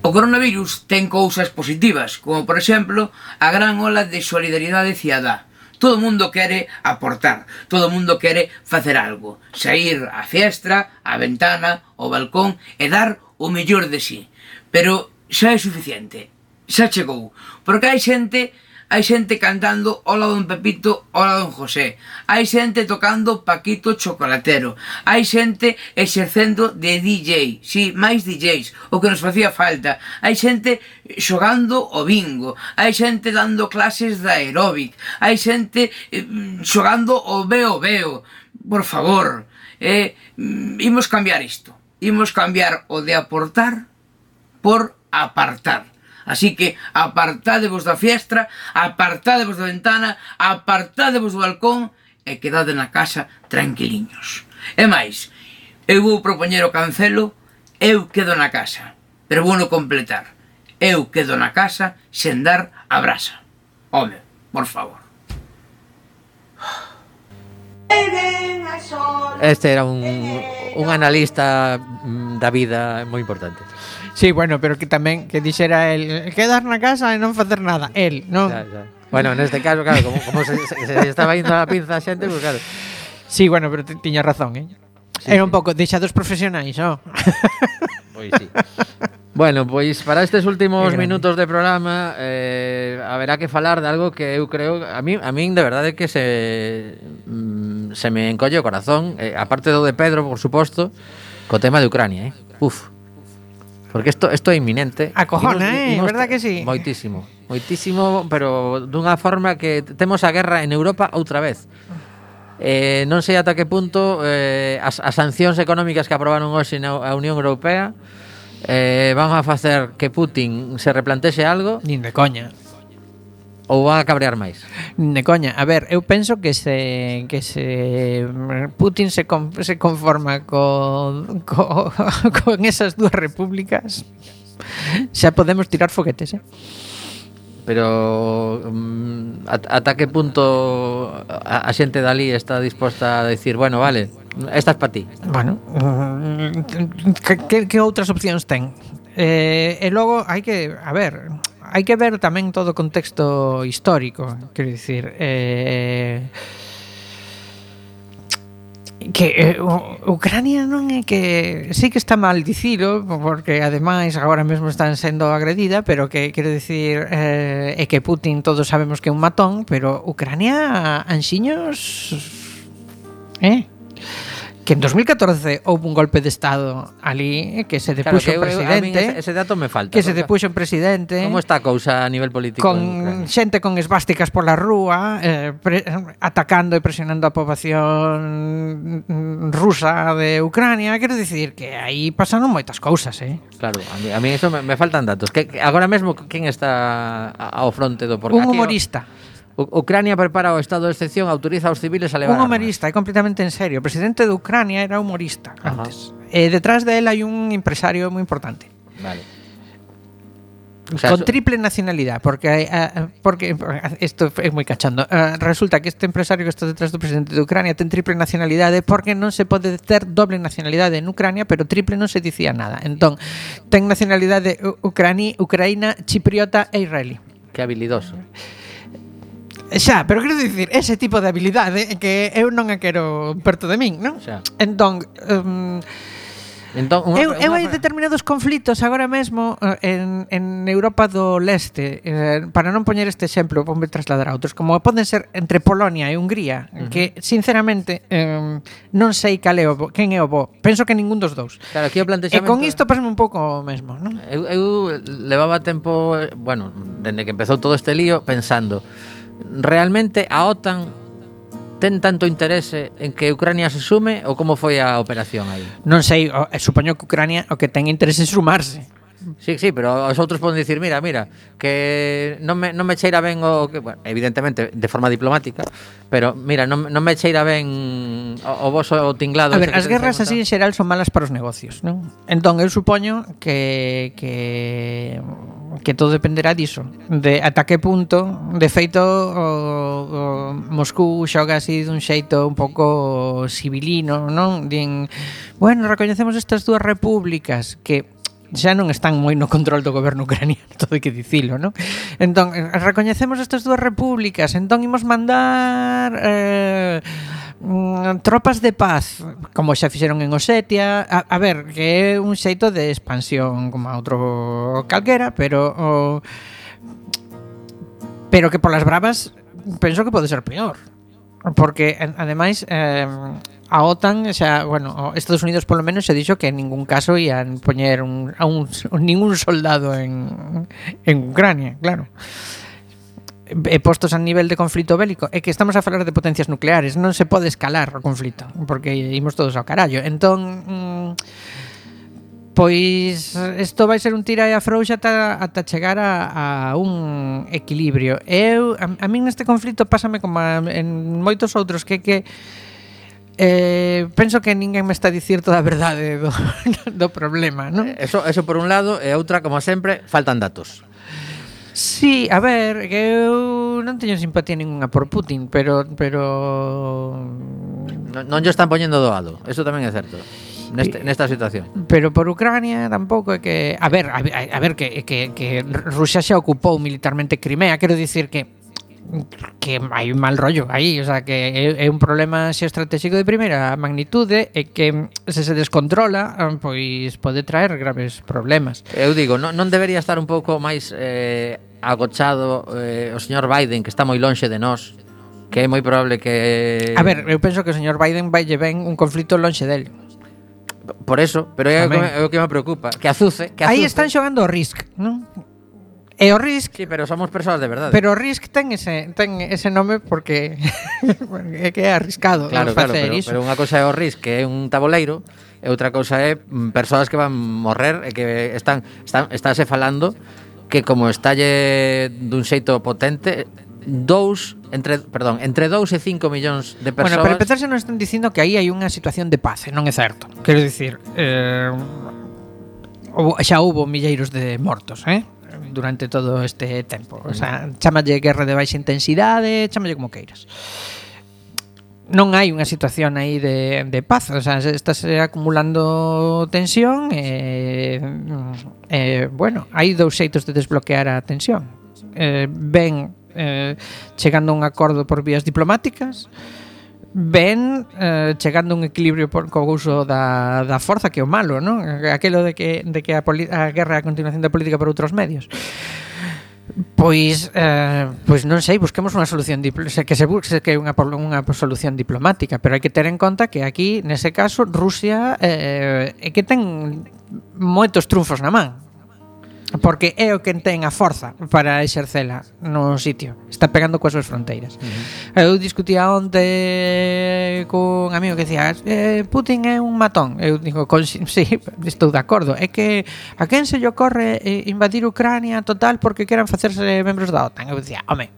Speaker 5: O coronavirus ten cousas positivas, como por exemplo a gran ola de solidaridade ciadá Todo o mundo quere aportar, todo o mundo quere facer algo, sair á fiestra, á ventana, ao balcón e dar o mellor de sí. Pero xa é suficiente, xa chegou, porque hai xente que Hai xente cantando Ola don Pepito, Ola don José. Hai xente tocando Paquito Chocolatero. Hai xente exercendo de DJ, si, sí, máis DJs, o que nos facía falta. Hai xente xogando o bingo. Hai xente dando clases de aeróbic. Hai xente eh, xogando o veo veo. Por favor, eh, imos cambiar isto. Imos cambiar o de aportar por apartar. Así que apartádevos da fiestra, apartádevos da ventana, apartádevos do balcón e quedade na casa tranquiliños. E máis, eu vou propoñer o cancelo, eu quedo na casa, pero vou no completar. Eu quedo na casa sen dar a brasa. Home, por favor.
Speaker 4: Este era un, un analista mm, da vida moi importante.
Speaker 2: Sí, bueno, pero que tamén que dixera el quedar na casa e non facer nada, el, non?
Speaker 4: Xa, xa. Bueno, neste caso, claro, como, como se, se, se estaba indo a pinza a xente, pues claro.
Speaker 2: Sí, bueno, pero tiña razón, eh?
Speaker 4: Sí,
Speaker 2: Era un pouco deixados profesionais. Oh.
Speaker 4: Pois sí. Bueno, pois para estes últimos minutos de programa eh, haberá que falar de algo que eu creo a mí, a min de verdade que se mm, se me encolle o corazón, eh, aparte do de Pedro, por suposto, co tema de Ucrania, eh. Uf. Porque isto isto é inminente.
Speaker 2: Acojona, eh, imos, verdad que sí.
Speaker 4: Moitísimo, moitísimo, pero dunha forma que temos a guerra en Europa outra vez. Eh, non sei ata que punto eh, as, as sancións económicas que aprobaron hoxe na a Unión Europea eh, van a facer que Putin se replantexe algo.
Speaker 2: Nin de coña
Speaker 4: Ou va a cabrear máis?
Speaker 2: Ne coña, a ver, eu penso que se que se Putin se con, se conforma co, co con esas dúas repúblicas. Xa podemos tirar foguetes, eh?
Speaker 4: pero mm, ata que punto a, a xente dali está disposta a decir, bueno, vale, esta para ti.
Speaker 2: Bueno, mm, que, que outras opcións ten? Eh, e logo hai que, a ver, hai que ver tamén todo o contexto histórico, quero dicir, eh, que eh, Ucrania non é que sí que está mal dicilo porque ademais agora mesmo están sendo agredida pero que quero dicir eh, é que Putin todos sabemos que é un matón pero Ucrania anxiños eh? que en 2014 houve un golpe de estado ali que se depuxo
Speaker 4: claro, que, un
Speaker 2: presidente.
Speaker 4: Eu, ese dato me falta.
Speaker 2: Que se depuxo un presidente.
Speaker 4: Como está a cousa a nivel político?
Speaker 2: Con xente con esvásticas pola rúa, eh, pre, atacando e presionando a poboación rusa de Ucrania. Quero dicir que aí pasaron moitas cousas, eh?
Speaker 4: Claro, a mí, a mí eso me, me faltan datos. Que, que agora mesmo quen está ao fronte do porque
Speaker 2: Un humorista.
Speaker 4: O... Ucrania prepara o estado de excepción, autoriza aos civiles a levar
Speaker 2: Un humorista, armas. é completamente en serio. O presidente de Ucrania era humorista
Speaker 4: Ajá.
Speaker 2: antes. Eh, detrás de él hai un empresario moi importante.
Speaker 4: Vale. O sea,
Speaker 2: con triple nacionalidad, porque uh, porque eh, esto es muy cachando. Uh, resulta que este empresario que está detrás do presidente de Ucrania ten triple nacionalidade porque non se pode ter doble nacionalidade en Ucrania, pero triple non se dicía nada. Entón, ten nacionalidade ucrani, ucraína, chipriota e israelí.
Speaker 4: Que habilidoso.
Speaker 2: Xa, pero quero dicir, ese tipo de habilidade que eu non a quero perto de min, non?
Speaker 4: Xa.
Speaker 2: Entón, um,
Speaker 4: Entón, unha,
Speaker 2: eu, eu hai determinados conflitos agora mesmo eh, en, en Europa do Leste eh, para non poñer este exemplo ponme trasladar a outros como poden ser entre Polonia e Hungría uh -huh. que sinceramente eh, non sei cal é o bo, quen é o bo penso que ningún dos dous
Speaker 4: claro, aquí o plantexamento...
Speaker 2: e con isto pasme un pouco o mesmo non?
Speaker 4: Eu, eu levaba tempo eh, bueno, dende que empezou todo este lío pensando realmente a OTAN ten tanto interese en que Ucrania se sume ou como foi a operación aí?
Speaker 2: Non sei, o, eh, supoño que Ucrania o que ten interese é sumarse.
Speaker 4: Sí, sí, pero os outros poden dicir, mira, mira, que non me, non me cheira ben o que, bueno, evidentemente de forma diplomática, pero mira, non, non me cheira ben o, o voso tinglado.
Speaker 2: A ver, as guerras así en xeral son malas para os negocios, non? Entón eu supoño que que que todo dependerá diso de ata que punto de feito o, o Moscú xoga así dun xeito un pouco civilino non din bueno recoñecemos estas dúas repúblicas que xa non están moi no control do goberno ucraniano, todo hai que dicilo, non? Entón, recoñecemos estas dúas repúblicas, entón imos mandar eh, mm, tropas de paz, como xa fixeron en Osetia, a, a ver, que é un xeito de expansión como a outro calquera, pero o, pero que polas bravas penso que pode ser peor. Porque, ademais, eh, a OTAN, xa, bueno, Estados Unidos polo menos se dixo que en ningún caso ian poñer un, a un, ningún soldado en, en Ucrania, claro e postos a nivel de conflito bélico é que estamos a falar de potencias nucleares non se pode escalar o conflito porque imos todos ao carallo entón mm, pois isto vai ser un tira e afrouxa ata, ata chegar a, a un equilibrio eu a, a min neste conflito pásame como a, en moitos outros que que Eh, penso que ninguén me está a dicir toda a verdade do, do problema, non?
Speaker 4: Eso, eso por un lado, e outra, como sempre, faltan datos.
Speaker 2: Sí, a ver, que eu non teño simpatía ninguna por Putin, pero pero
Speaker 4: non, non lle están poñendo doado. Eso tamén é certo. Neste, nesta situación.
Speaker 2: Pero por Ucrania tampouco é que, a ver, a, a ver que que que Rusia xa ocupou militarmente Crimea, quero dicir que que hai un mal rollo aí, o sea, que é, é un problema xeoestratégico de primeira magnitude e que se se descontrola, ah, pois pode traer graves problemas.
Speaker 4: Eu digo, non, non debería estar un pouco máis eh, agochado eh, o señor Biden, que está moi lonxe de nós, que é moi probable que...
Speaker 2: A ver, eu penso que o señor Biden vai ven un conflito lonxe del.
Speaker 4: Por eso, pero é o que, me, é o que me preocupa, que azuce, que azuce.
Speaker 2: Aí están xogando o Risk, non? E o Risk...
Speaker 4: Sí, pero somos persoas de verdade.
Speaker 2: Pero o Risk ten ese, ten ese nome porque é que é arriscado
Speaker 4: claro, claro,
Speaker 2: facer
Speaker 4: pero,
Speaker 2: iso.
Speaker 4: Pero unha cousa é o Risk, que é un taboleiro, e outra cousa é mm, persoas que van morrer e que están, están estáse falando que como estalle dun xeito potente, dous entre perdón, entre 2 e 5 millóns de persoas.
Speaker 2: Bueno, para empezar se nos están dicindo que aí hai unha situación de paz, non é certo. Quero dicir, eh, xa houbo milleiros de mortos, eh? durante todo este tempo. O sea, mm. chamalle guerra de baixa intensidade, chamalle como queiras non hai unha situación aí de, de paz, o sea, estás eh, acumulando tensión e, eh, eh, bueno, hai dous xeitos de desbloquear a tensión. Eh, ben eh, chegando a un acordo por vías diplomáticas, eh, ben eh, chegando a un equilibrio por, co uso da, da forza que é o malo, non? Aquelo de que, de que a, poli, a guerra é a continuación da política por outros medios. Pois eh, pois non sei, busquemos unha solución que se busque que unha unha solución diplomática, pero hai que ter en conta que aquí, nese caso, Rusia eh, é que ten moitos trunfos na man porque é o que ten a forza para exercela no sitio. Está pegando coas súas fronteiras. Uh -huh. Eu discutía onte con un amigo que decía, eh, Putin é un matón. Eu digo, con, sí, estou de acordo. É que a quen se lle ocorre eh, invadir Ucrania total porque queran facerse membros da OTAN? Eu dicía, home,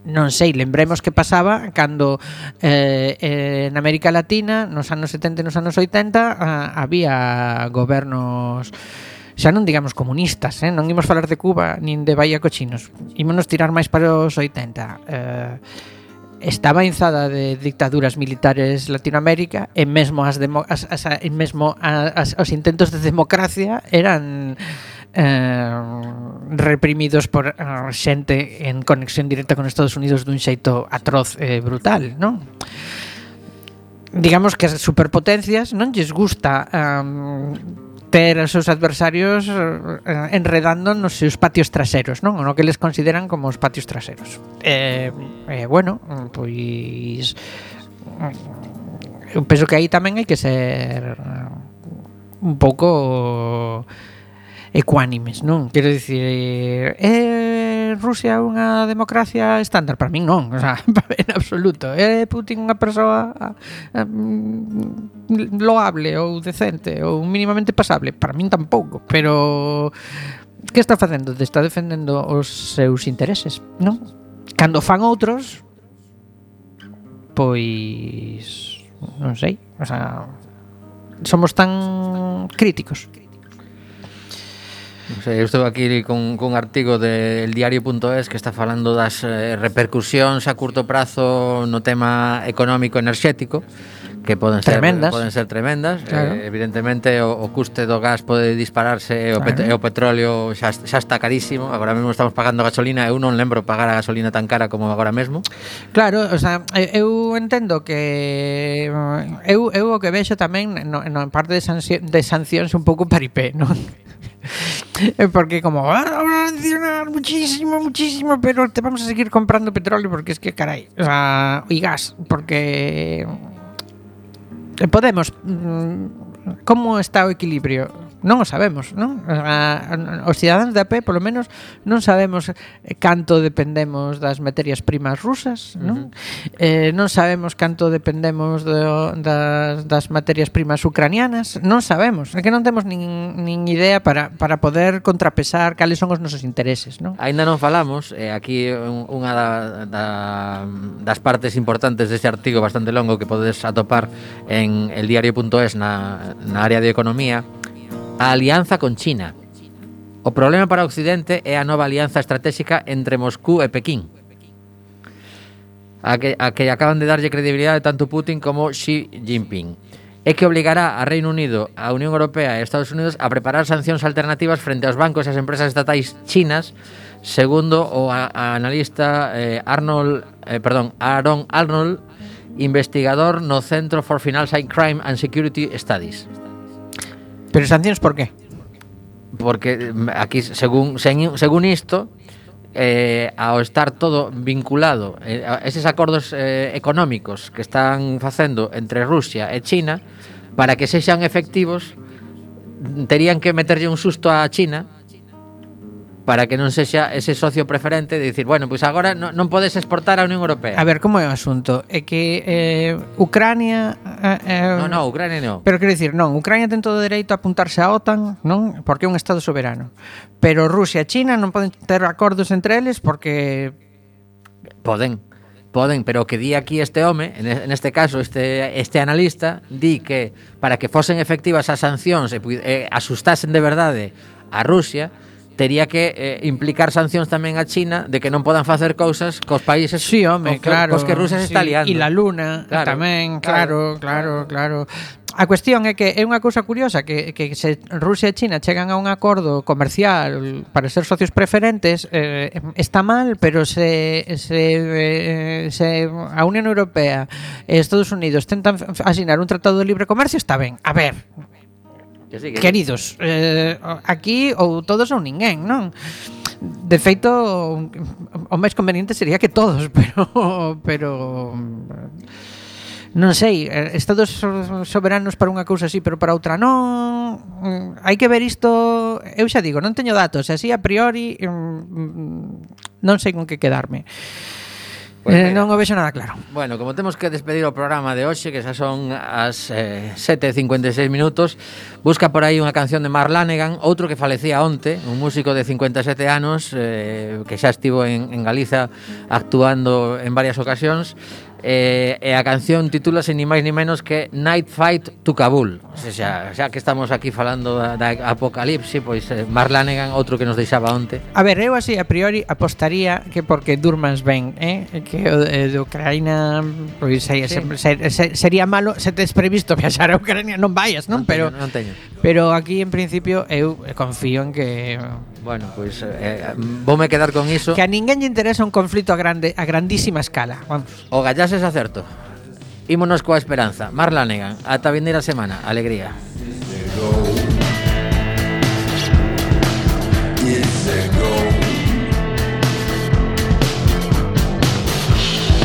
Speaker 2: non sei, lembremos que pasaba cando eh, eh, en América Latina nos anos 70 e nos anos 80 ah, había gobernos xa non digamos comunistas, eh? non imos falar de Cuba nin de Bahía Cochinos. Imonos tirar máis para os 80. Eh, estaba inzada de dictaduras militares Latinoamérica e mesmo as, demo, as, as, as mesmo as, os intentos de democracia eran eh, reprimidos por eh, xente en conexión directa con Estados Unidos dun xeito atroz e eh, brutal, non? Digamos que as superpotencias non lles gusta um, ter os seus adversarios eh, enredando nos seus patios traseros, non? O no que les consideran como os patios traseros. Eh, eh, bueno, pois eu penso que aí tamén hai que ser un pouco ecuánimes, non? Quero dicir, eh, Rusia unha democracia estándar? Para min non, o sea, en absoluto. É Putin unha persoa eh, mm, loable ou decente ou mínimamente pasable? Para min tampouco, pero que está facendo? Está defendendo os seus intereses, non? Cando fan outros, pois non sei, o sea, somos tan críticos
Speaker 4: O sea, eu estou aquí con, con artigo del de diario.es que está falando das eh, repercusións a curto prazo no tema económico enerxético que poden ser
Speaker 2: tremendas.
Speaker 4: poden ser tremendas.
Speaker 2: Eh, claro.
Speaker 4: Eh, evidentemente o, o custe do gas pode dispararse, e o, pet, e o petróleo xa, xa está carísimo. Agora mesmo estamos pagando gasolina, eu non lembro pagar a gasolina tan cara como agora mesmo.
Speaker 2: Claro, o sea, eu entendo que eu eu o que vexo tamén no, no en parte de, sanción, de sancións un pouco paripé, non? porque como ah, vamos a sancionar muchísimo, muchísimo, pero te vamos a seguir comprando petróleo porque es que caray, o sea, y gas, porque Podemos mm, como está o equilibrio? non o sabemos, non? A, os cidadáns de a pé, polo menos, non sabemos canto dependemos das materias primas rusas, non? Uh -huh. eh, non sabemos canto dependemos do, das, das materias primas ucranianas, non sabemos, é que non temos nin, nin idea para, para poder contrapesar cales son os nosos intereses, non?
Speaker 4: Ainda non falamos, eh, aquí unha da, da, das partes importantes deste artigo bastante longo que podedes atopar en eldiario.es na, na área de economía, a alianza con China. O problema para Occidente é a nova alianza estratégica entre Moscú e Pequín, a que, a que acaban de darlle credibilidade tanto Putin como Xi Jinping. É que obligará a Reino Unido, a Unión Europea e Estados Unidos a preparar sancións alternativas frente aos bancos e as empresas estatais chinas, segundo o a, a analista eh, Arnold, eh, perdón, Aaron Arnold, investigador no Centro for Financial Crime and Security Studies.
Speaker 2: Pero sancións por qué?
Speaker 4: Porque mm, aquí, según, según isto, eh, ao estar todo vinculado eh, a eses acordos eh, económicos que están facendo entre Rusia e China para que sexan efectivos terían que meterlle un susto a China para que non sexa ese socio preferente de dicir, bueno, pois agora non, non podes exportar a Unión Europea.
Speaker 2: A ver, como é o asunto? É que eh, Ucrania...
Speaker 4: Eh, eh non, non, Ucrania non.
Speaker 2: Pero quero dicir, non, Ucrania ten todo o dereito a apuntarse a OTAN, non? Porque é un Estado soberano. Pero Rusia e China non poden ter acordos entre eles porque...
Speaker 4: Poden, poden, pero o que di aquí este home, en este caso este este analista, di que para que fosen efectivas as sancións e, e asustasen de verdade a Rusia, tería que eh, implicar sancións tamén a China de que non podan facer cousas cos países
Speaker 2: sí, home,
Speaker 4: cos,
Speaker 2: claro,
Speaker 4: cos que Rusia sí, está liando.
Speaker 2: E la luna
Speaker 4: claro,
Speaker 2: tamén,
Speaker 4: claro,
Speaker 2: claro, claro. claro. A cuestión é que é unha cousa curiosa que, que se Rusia e China chegan a un acordo comercial para ser socios preferentes eh, está mal, pero se, se, eh, se a Unión Europea e Estados Unidos tentan asinar un tratado de libre comercio está ben. A ver,
Speaker 4: que sí, que
Speaker 2: Queridos, eh, aquí ou todos ou ninguén, non? De feito, o máis conveniente sería que todos, pero pero non sei, eh, estados soberanos para unha cousa así, pero para outra non. Mm, hai que ver isto, eu xa digo, non teño datos, así a priori mm, mm, non sei con que quedarme.
Speaker 4: Pues
Speaker 2: eh, non o vexo nada claro.
Speaker 4: Bueno, como temos que despedir o programa de hoxe, que xa son as eh, 7:56 minutos, busca por aí unha canción de Mark Lanegan, outro que falecía onte, un músico de 57 anos eh, que xa estivo en, en Galiza actuando en varias ocasións, eh, e a canción titúlase ni máis ni menos que Night Fight to Kabul o sea, xa que estamos aquí falando da, da apocalipse pois eh, Marlanegan outro que nos deixaba onte
Speaker 2: A ver, eu así a priori apostaría que porque durmans ben eh? que o de, de Ucraína pois sei,
Speaker 4: sí.
Speaker 2: ser, ser, sería malo se tes previsto viaxar a Ucrania non vaias, non? non
Speaker 4: teño, pero, non teño.
Speaker 2: pero aquí en principio eu eh, confío en que
Speaker 4: Bueno, pois eh, voume quedar con iso.
Speaker 2: que a ninguén lle interesa un conflito a grande a grandísima escala. Vamos.
Speaker 4: O gallases acerto. Ímonos coa esperanza. Mar Lanegan, ata vindeira semana. Alegría.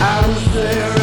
Speaker 1: I was there